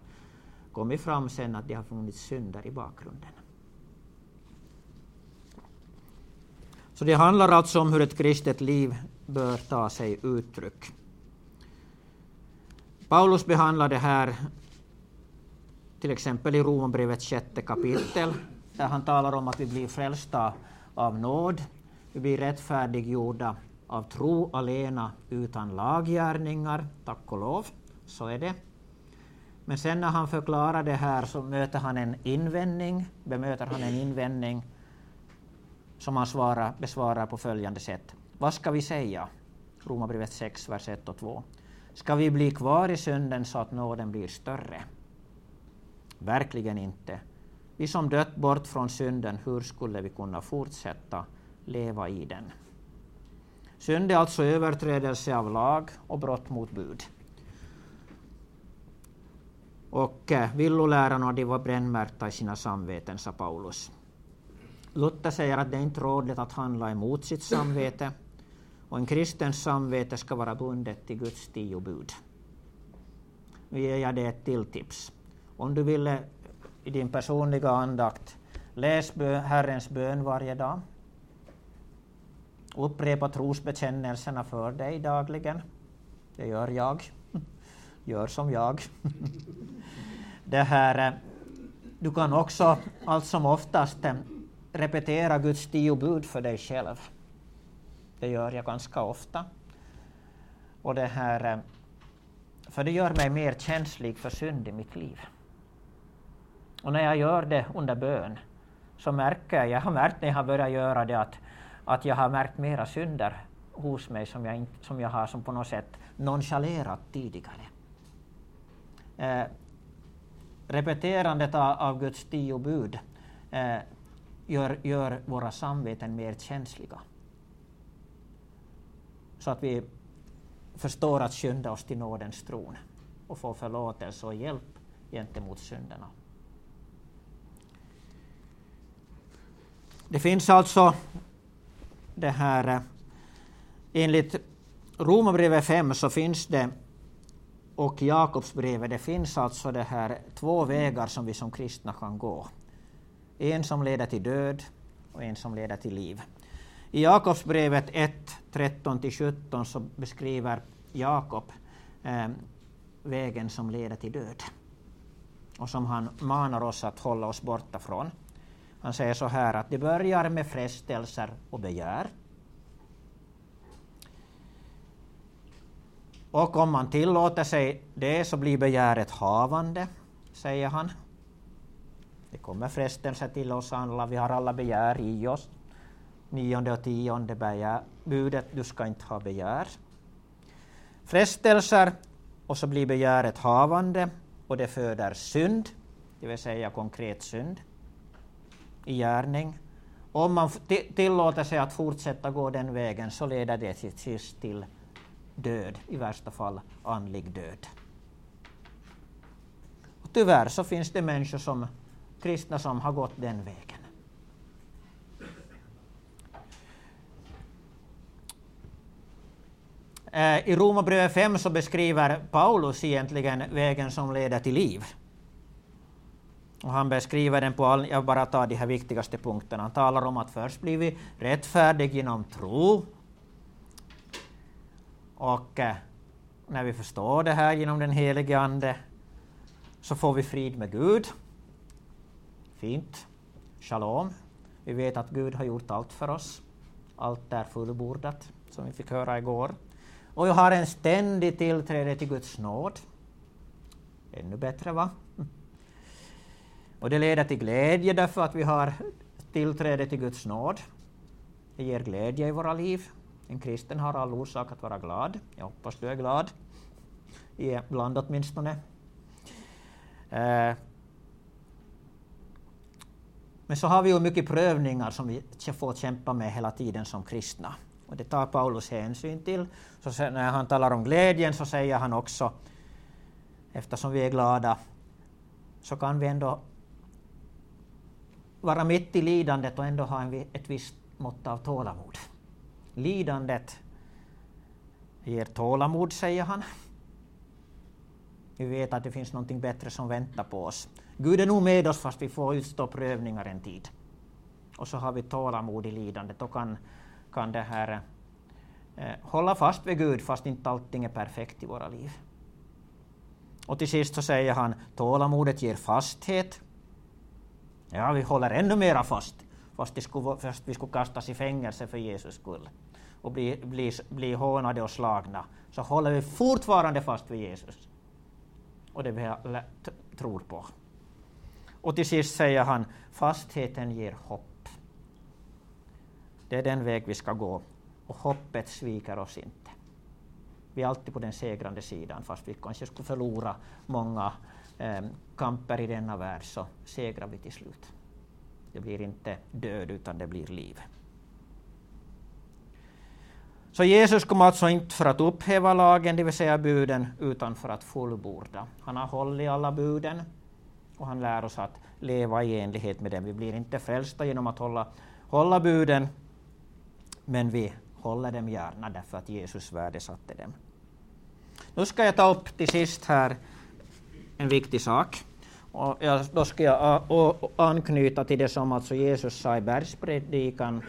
kommit fram sen att det har funnits synder i bakgrunden. Så det handlar alltså om hur ett kristet liv bör ta sig uttryck. Paulus behandlar det här till exempel i Romarbrevets sjätte kapitel, där han talar om att vi blir frälsta av nåd, vi blir rättfärdiggjorda av tro alena utan laggärningar, tack och lov, så är det. Men sen när han förklarar det här så möter han en invändning, bemöter han en invändning som han svarar, besvarar på följande sätt. Vad ska vi säga? Romarbrevet 6, vers 1 och 2. Ska vi bli kvar i synden så att nåden blir större? Verkligen inte. Vi som dött bort från synden, hur skulle vi kunna fortsätta leva i den? Synd är alltså överträdelse av lag och brott mot bud. Och eh, villolärarna de var brännmärkta i sina samveten, sa Paulus. Luther säger att det är inte rådligt att handla emot sitt samvete och en kristens samvete ska vara bundet till Guds tio bud. Nu ger jag dig ett till tips. Om du vill i din personliga andakt läs Herrens bön varje dag. Upprepa trosbekännelserna för dig dagligen. Det gör jag. Gör som jag. Det här, eh, du kan också allt som oftast eh, repetera Guds tio bud för dig själv. Det gör jag ganska ofta. Och det här, eh, för det gör mig mer känslig för synd i mitt liv. Och när jag gör det under bön så märker jag, jag har märkt när jag har börjat göra det att, att jag har märkt mera synder hos mig som jag, inte, som jag har som på något sätt nonchalerat tidigare. Eh, repeterandet av, av Guds tio bud eh, gör, gör våra samveten mer känsliga. Så att vi förstår att skynda oss till nådens tron och få förlåtelse och hjälp gentemot synderna. Det finns alltså det här, eh, enligt Romarbrevet 5 så finns det och Jakobsbrevet, det finns alltså det här två vägar som vi som kristna kan gå. En som leder till död och en som leder till liv. I Jakobsbrevet 1, 13-17 så beskriver Jakob eh, vägen som leder till död och som han manar oss att hålla oss borta från. Han säger så här att det börjar med frestelser och begär. Och om man tillåter sig det så blir begäret havande, säger han. Det kommer frestelser till oss alla, vi har alla begär i oss. Nionde och tionde begär, budet, du ska inte ha begär. Frestelser, och så blir begäret havande, och det föder synd, det vill säga konkret synd i gärning. Om man tillåter sig att fortsätta gå den vägen så leder det till sist till död, i värsta fall andlig död. Och tyvärr så finns det människor som kristna som har gått den vägen. Eh, I Romarbrevet 5 så beskriver Paulus egentligen vägen som leder till liv. Och han beskriver den på all, jag bara tar de här viktigaste punkterna. Han talar om att först blir vi rättfärdig genom tro. Och eh, när vi förstår det här genom den helige Ande så får vi frid med Gud. Fint. Shalom. Vi vet att Gud har gjort allt för oss. Allt är fullbordat, som vi fick höra igår. Och jag har en ständig tillträde till Guds nåd. Ännu bättre, va? Och det leder till glädje därför att vi har tillträde till Guds nåd. Det ger glädje i våra liv. En kristen har all orsak att vara glad. Jag hoppas du är glad. Ibland åtminstone. Eh, men så har vi ju mycket prövningar som vi får kämpa med hela tiden som kristna. Och det tar Paulus hänsyn till. Så när han talar om glädjen så säger han också, eftersom vi är glada, så kan vi ändå vara mitt i lidandet och ändå ha en, ett visst mått av tålamod. Lidandet ger tålamod, säger han. Vi vet att det finns något bättre som väntar på oss. Gud är nog med oss fast vi får utstå prövningar en tid. Och så har vi tålamod i lidandet och kan, kan det här eh, hålla fast vid Gud fast inte allting är perfekt i våra liv. Och till sist så säger han tålamodet ger fasthet. Ja, vi håller ännu mera fast fast, skulle, fast vi skulle kastas i fängelse för Jesus skull och bli, bli, bli hånade och slagna, så håller vi fortfarande fast vid Jesus och det vi tror på. Och till sist säger han, fastheten ger hopp. Det är den väg vi ska gå, och hoppet sviker oss inte. Vi är alltid på den segrande sidan, fast vi kanske skulle förlora många Ehm, kamper i denna värld, så segrar vi till slut. Det blir inte död, utan det blir liv. Så Jesus kom alltså inte för att upphäva lagen, det vill säga buden, utan för att fullborda. Han har hållit alla buden och han lär oss att leva i enlighet med dem. Vi blir inte frälsta genom att hålla, hålla buden, men vi håller dem gärna därför att Jesus värdesatte dem. Nu ska jag ta upp till sist här en viktig sak. Och jag, då ska jag anknyta till det som alltså Jesus sa i bergspredikan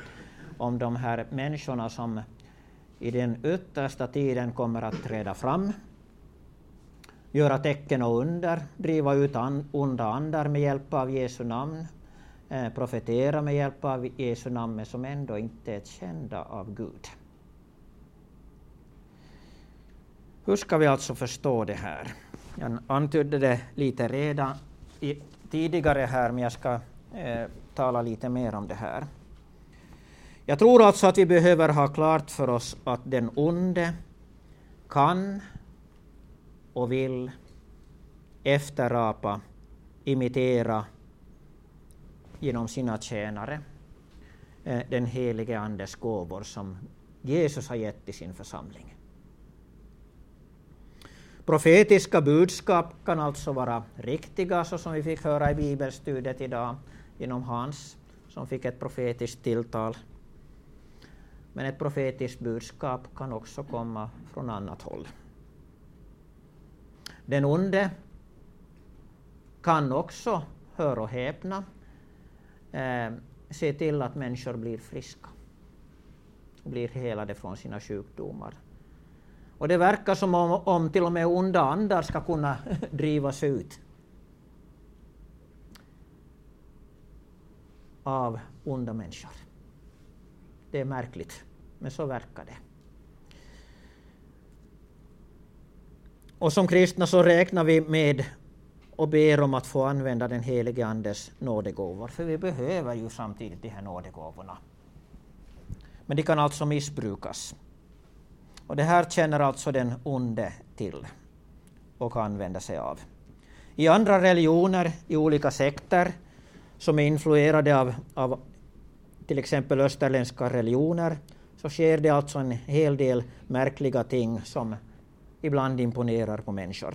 om de här människorna som i den yttersta tiden kommer att träda fram, göra tecken och under, driva ut an, onda andar med hjälp av Jesu namn, eh, profetera med hjälp av Jesu namn, men som ändå inte är kända av Gud. Hur ska vi alltså förstå det här? Jag antydde det lite redan i, tidigare här, men jag ska eh, tala lite mer om det här. Jag tror alltså att vi behöver ha klart för oss att den onde kan och vill efterapa, imitera genom sina tjänare eh, den helige Andes gåvor som Jesus har gett till sin församling. Profetiska budskap kan alltså vara riktiga, så som vi fick höra i bibelstudiet idag, genom Hans, som fick ett profetiskt tilltal. Men ett profetiskt budskap kan också komma från annat håll. Den onde kan också, hör och häpna, eh, se till att människor blir friska, blir helade från sina sjukdomar. Och det verkar som om, om till och med onda andar ska kunna [LAUGHS] drivas ut av onda människor. Det är märkligt, men så verkar det. Och som kristna så räknar vi med och ber om att få använda den helige Andes nådegåvor, för vi behöver ju samtidigt de här nådegåvorna. Men de kan alltså missbrukas. Och det här känner alltså den onde till och använder sig av. I andra religioner, i olika sekter, som är influerade av, av till exempel österländska religioner, så sker det alltså en hel del märkliga ting som ibland imponerar på människor.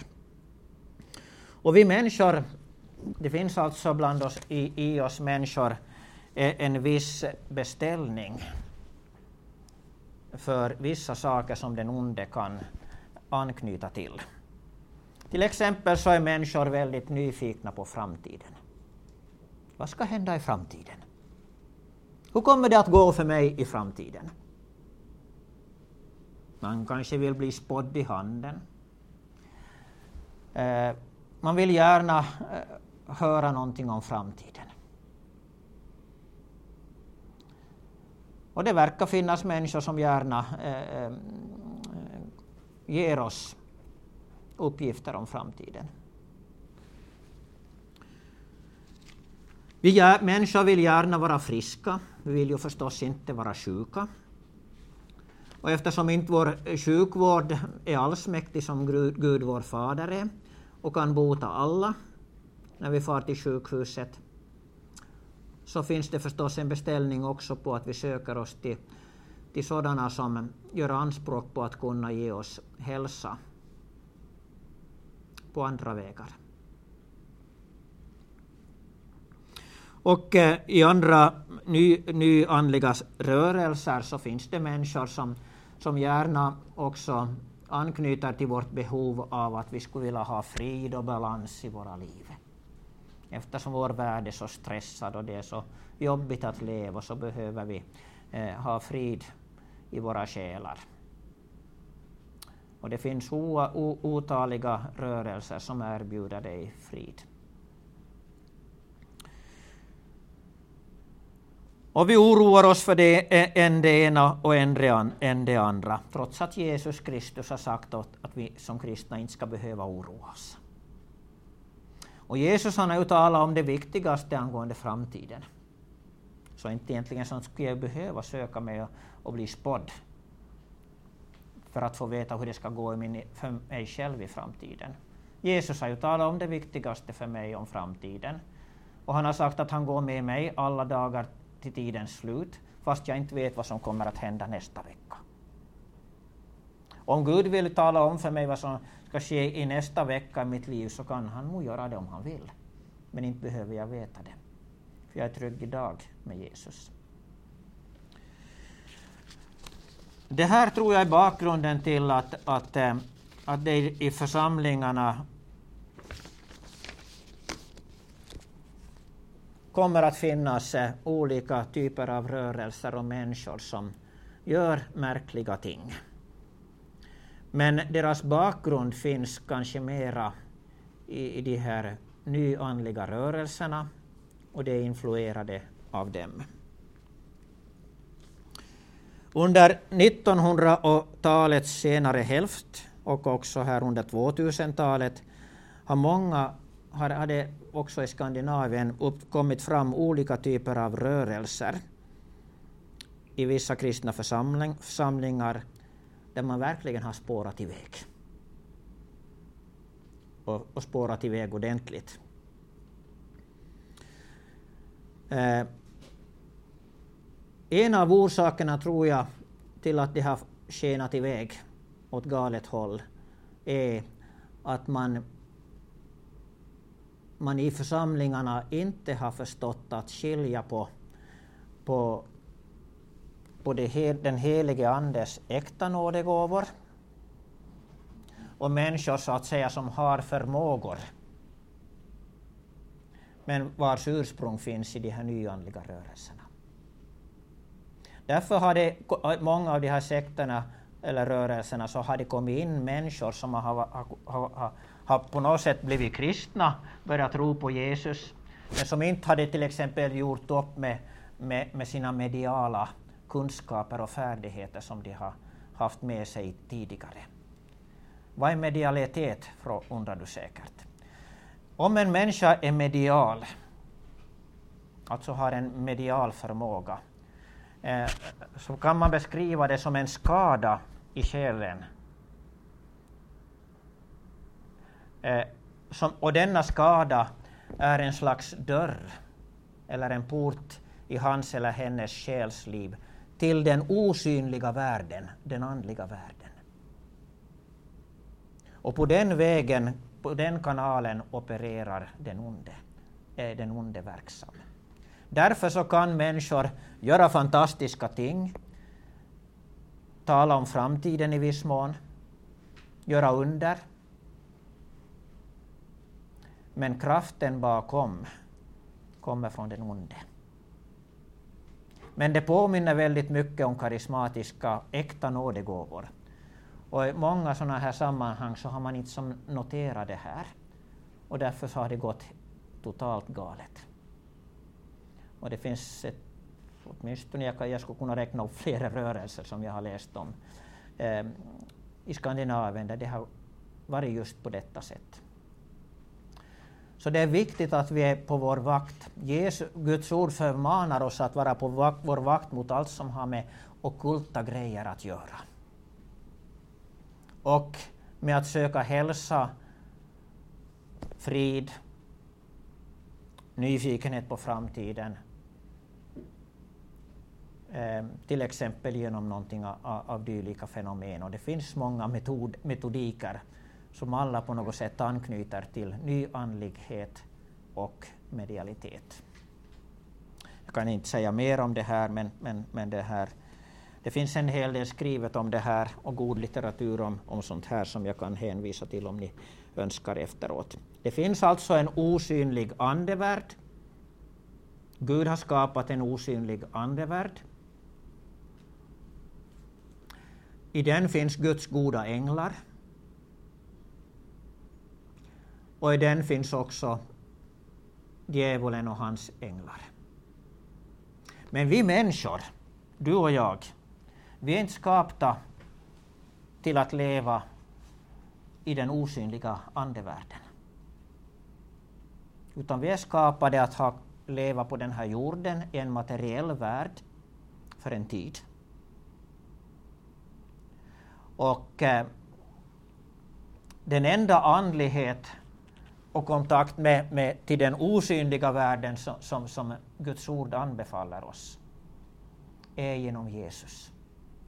Och vi människor, det finns alltså bland oss, i, i oss människor eh, en viss beställning för vissa saker som den onde kan anknyta till. Till exempel så är människor väldigt nyfikna på framtiden. Vad ska hända i framtiden? Hur kommer det att gå för mig i framtiden? Man kanske vill bli spådd i handen. Eh, man vill gärna eh, höra någonting om framtiden. Och det verkar finnas människor som gärna eh, eh ger oss uppgifter om framtiden. Vi människor vill gärna vara friska, vi vill ju förstås inte vara sjuka. Och eftersom inte vår sjukvård är allsmäktig som Gud vår fader är och kan bota alla när vi far till sjukhuset så finns det förstås en beställning också på att vi söker oss till, till sådana som gör anspråk på att kunna ge oss hälsa på andra vägar. Och eh, i andra ny, nyandliga rörelser så finns det människor som, som gärna också anknyter till vårt behov av att vi skulle vilja ha frid och balans i våra liv. Eftersom vår värld är så stressad och det är så jobbigt att leva så behöver vi eh, ha frid i våra själar. Och det finns otaliga rörelser som erbjuder dig frid. Och vi oroar oss för det eh, än det ena och än det andra, trots att Jesus Kristus har sagt att vi som kristna inte ska behöva oroa oss. Och Jesus han har ju talat om det viktigaste angående framtiden. Så inte egentligen så skulle jag behöva söka mig och, och bli spådd för att få veta hur det ska gå min, för mig själv i framtiden. Jesus har ju talat om det viktigaste för mig om framtiden. Och han har sagt att han går med mig alla dagar till tidens slut, fast jag inte vet vad som kommer att hända nästa vecka. Om Gud vill tala om för mig vad som ska ske i nästa vecka i mitt liv så kan han nog göra det om han vill. Men inte behöver jag veta det. För jag är trygg idag med Jesus. Det här tror jag är bakgrunden till att, att, eh, att det i församlingarna kommer att finnas eh, olika typer av rörelser och människor som gör märkliga ting. Men deras bakgrund finns kanske mera i, i de här nyandliga rörelserna och det är influerade av dem. Under 1900-talets senare hälft och också här under 2000-talet har många har, hade också i Skandinavien uppkommit fram olika typer av rörelser i vissa kristna församling, församlingar där man verkligen har spårat iväg. Och, och spårat iväg ordentligt. Eh, en av orsakerna tror jag till att det har skenat iväg åt galet håll är att man, man i församlingarna inte har förstått att skilja på, på både den helige Andes äkta nådegåvor och människor så att säga som har förmågor men vars ursprung finns i de här nyandliga rörelserna. Därför har det, många av de här sekterna eller rörelserna så har det kommit in människor som har, har, har, har på något sätt blivit kristna, börjat tro på Jesus, men som inte hade till exempel gjort upp med, med, med sina mediala kunskaper och färdigheter som de har haft med sig tidigare. Vad är medialitet, undrar du säkert. Om en människa är medial, alltså har en medial förmåga, eh, så kan man beskriva det som en skada i själen. Eh, som, och denna skada är en slags dörr eller en port i hans eller hennes själsliv till den osynliga världen, den andliga världen. Och på den vägen, på den kanalen opererar den onde, är den onde verksam. Därför så kan människor göra fantastiska ting, tala om framtiden i viss mån, göra under. Men kraften bakom kommer från den onde. Men det påminner väldigt mycket om karismatiska, äkta nådegåvor. Och i många sådana här sammanhang så har man inte som noterat det här. Och därför så har det gått totalt galet. Och det finns ett, åtminstone jag, jag skulle kunna räkna upp flera rörelser som jag har läst om eh, i Skandinavien där det har varit just på detta sätt. Så det är viktigt att vi är på vår vakt. Jesus, Guds ord förmanar oss att vara på vakt, vår vakt mot allt som har med okulta grejer att göra. Och med att söka hälsa, frid, nyfikenhet på framtiden. Eh, till exempel genom någonting av, av dylika fenomen. Och det finns många metod, metodiker som alla på något sätt anknyter till nyandlighet och medialitet. Jag kan inte säga mer om det här, men, men, men det, här, det finns en hel del skrivet om det här och god litteratur om, om sånt här som jag kan hänvisa till om ni önskar efteråt. Det finns alltså en osynlig andevärld. Gud har skapat en osynlig andevärld. I den finns Guds goda änglar. Och i den finns också djävulen och hans änglar. Men vi människor, du och jag, vi är inte skapta till att leva i den osynliga andevärlden. Utan vi är skapade att ha, leva på den här jorden i en materiell värld för en tid. Och eh, den enda andlighet och kontakt med, med, till den osynliga världen som, som, som Guds ord anbefaller oss är genom Jesus.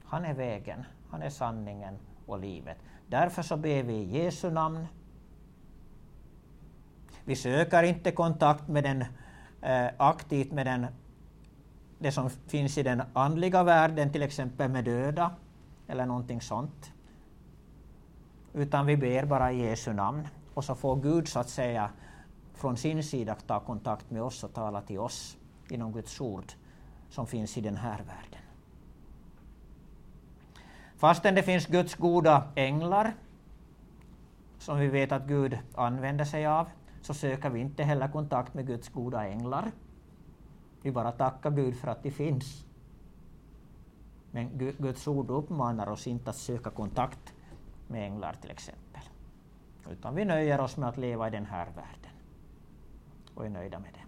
Han är vägen, han är sanningen och livet. Därför så ber vi i Jesu namn. Vi söker inte kontakt med den, eh, aktivt med den, det som finns i den andliga världen, till exempel med döda eller någonting sånt. Utan vi ber bara i Jesu namn. Och så får Gud så att säga från sin sida ta kontakt med oss och tala till oss genom Guds ord som finns i den här världen. Fastän det finns Guds goda änglar, som vi vet att Gud använder sig av, så söker vi inte heller kontakt med Guds goda änglar. Vi bara tackar Gud för att de finns. Men Guds ord uppmanar oss inte att söka kontakt med änglar till exempel. Utan vi nöjer oss med att leva i den här världen och är nöjda med det.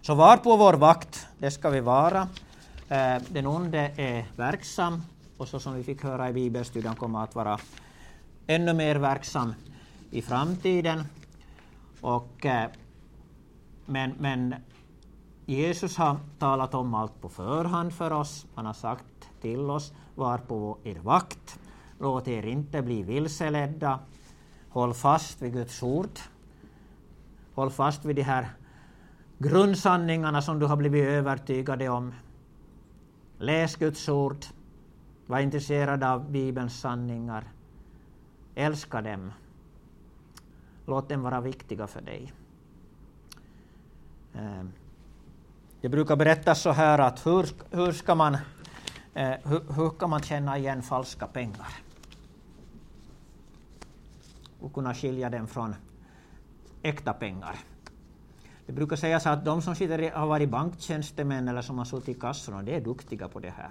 Så var på vår vakt, det ska vi vara. Eh, den onde är verksam och så som vi fick höra i bibelstudien kommer att vara ännu mer verksam i framtiden. Och, eh, men, men Jesus har talat om allt på förhand för oss. Han har sagt till oss, var på er vakt. Låt er inte bli vilseledda. Håll fast vid Guds ord. Håll fast vid de här grundsanningarna som du har blivit övertygade om. Läs Guds ord. Var intresserad av Bibelns sanningar. Älska dem. Låt dem vara viktiga för dig. Eh, det brukar berättas så här att hur, hur, ska man, eh, hur, hur kan man känna igen falska pengar? Och kunna skilja den från äkta pengar. Det brukar sägas att de som sitter, har varit banktjänstemän eller som har suttit i kassorna, de är duktiga på det här.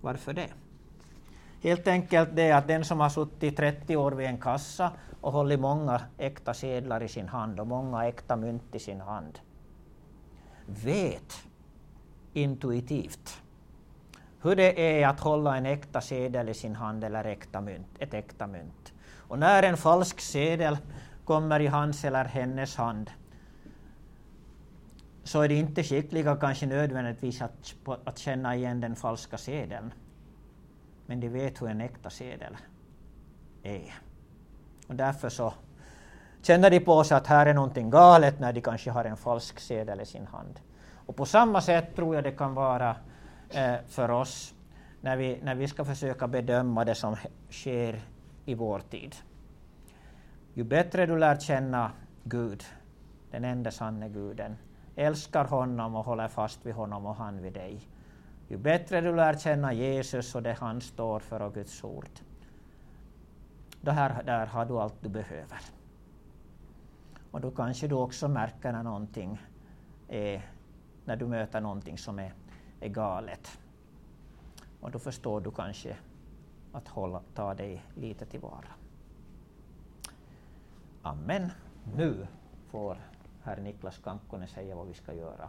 Varför det? Helt enkelt det att den som har suttit 30 år vid en kassa och hållit många äkta sedlar i sin hand och många äkta mynt i sin hand, vet intuitivt hur det är att hålla en äkta sedel i sin hand eller äkta mynt, ett äkta mynt. Och när en falsk sedel kommer i hans eller hennes hand så är de inte skickliga kanske nödvändigtvis att, att känna igen den falska sedeln. Men de vet hur en äkta sedel är. Och därför så känner de på sig att här är någonting galet när de kanske har en falsk sedel i sin hand. Och på samma sätt tror jag det kan vara eh, för oss när vi, när vi ska försöka bedöma det som sker i vår tid. Ju bättre du lär känna Gud, den enda sanne Guden, älskar honom och håller fast vid honom och han vid dig. Ju bättre du lär känna Jesus och det han står för och Guds ord, då här, där har du allt du behöver. Och då kanske du också märker när någonting är, när du möter någonting som är, är galet. Och då förstår du kanske att hålla, ta dig lite tillvara. Amen. Nu får herr Niklas Kankkonen säga vad vi ska göra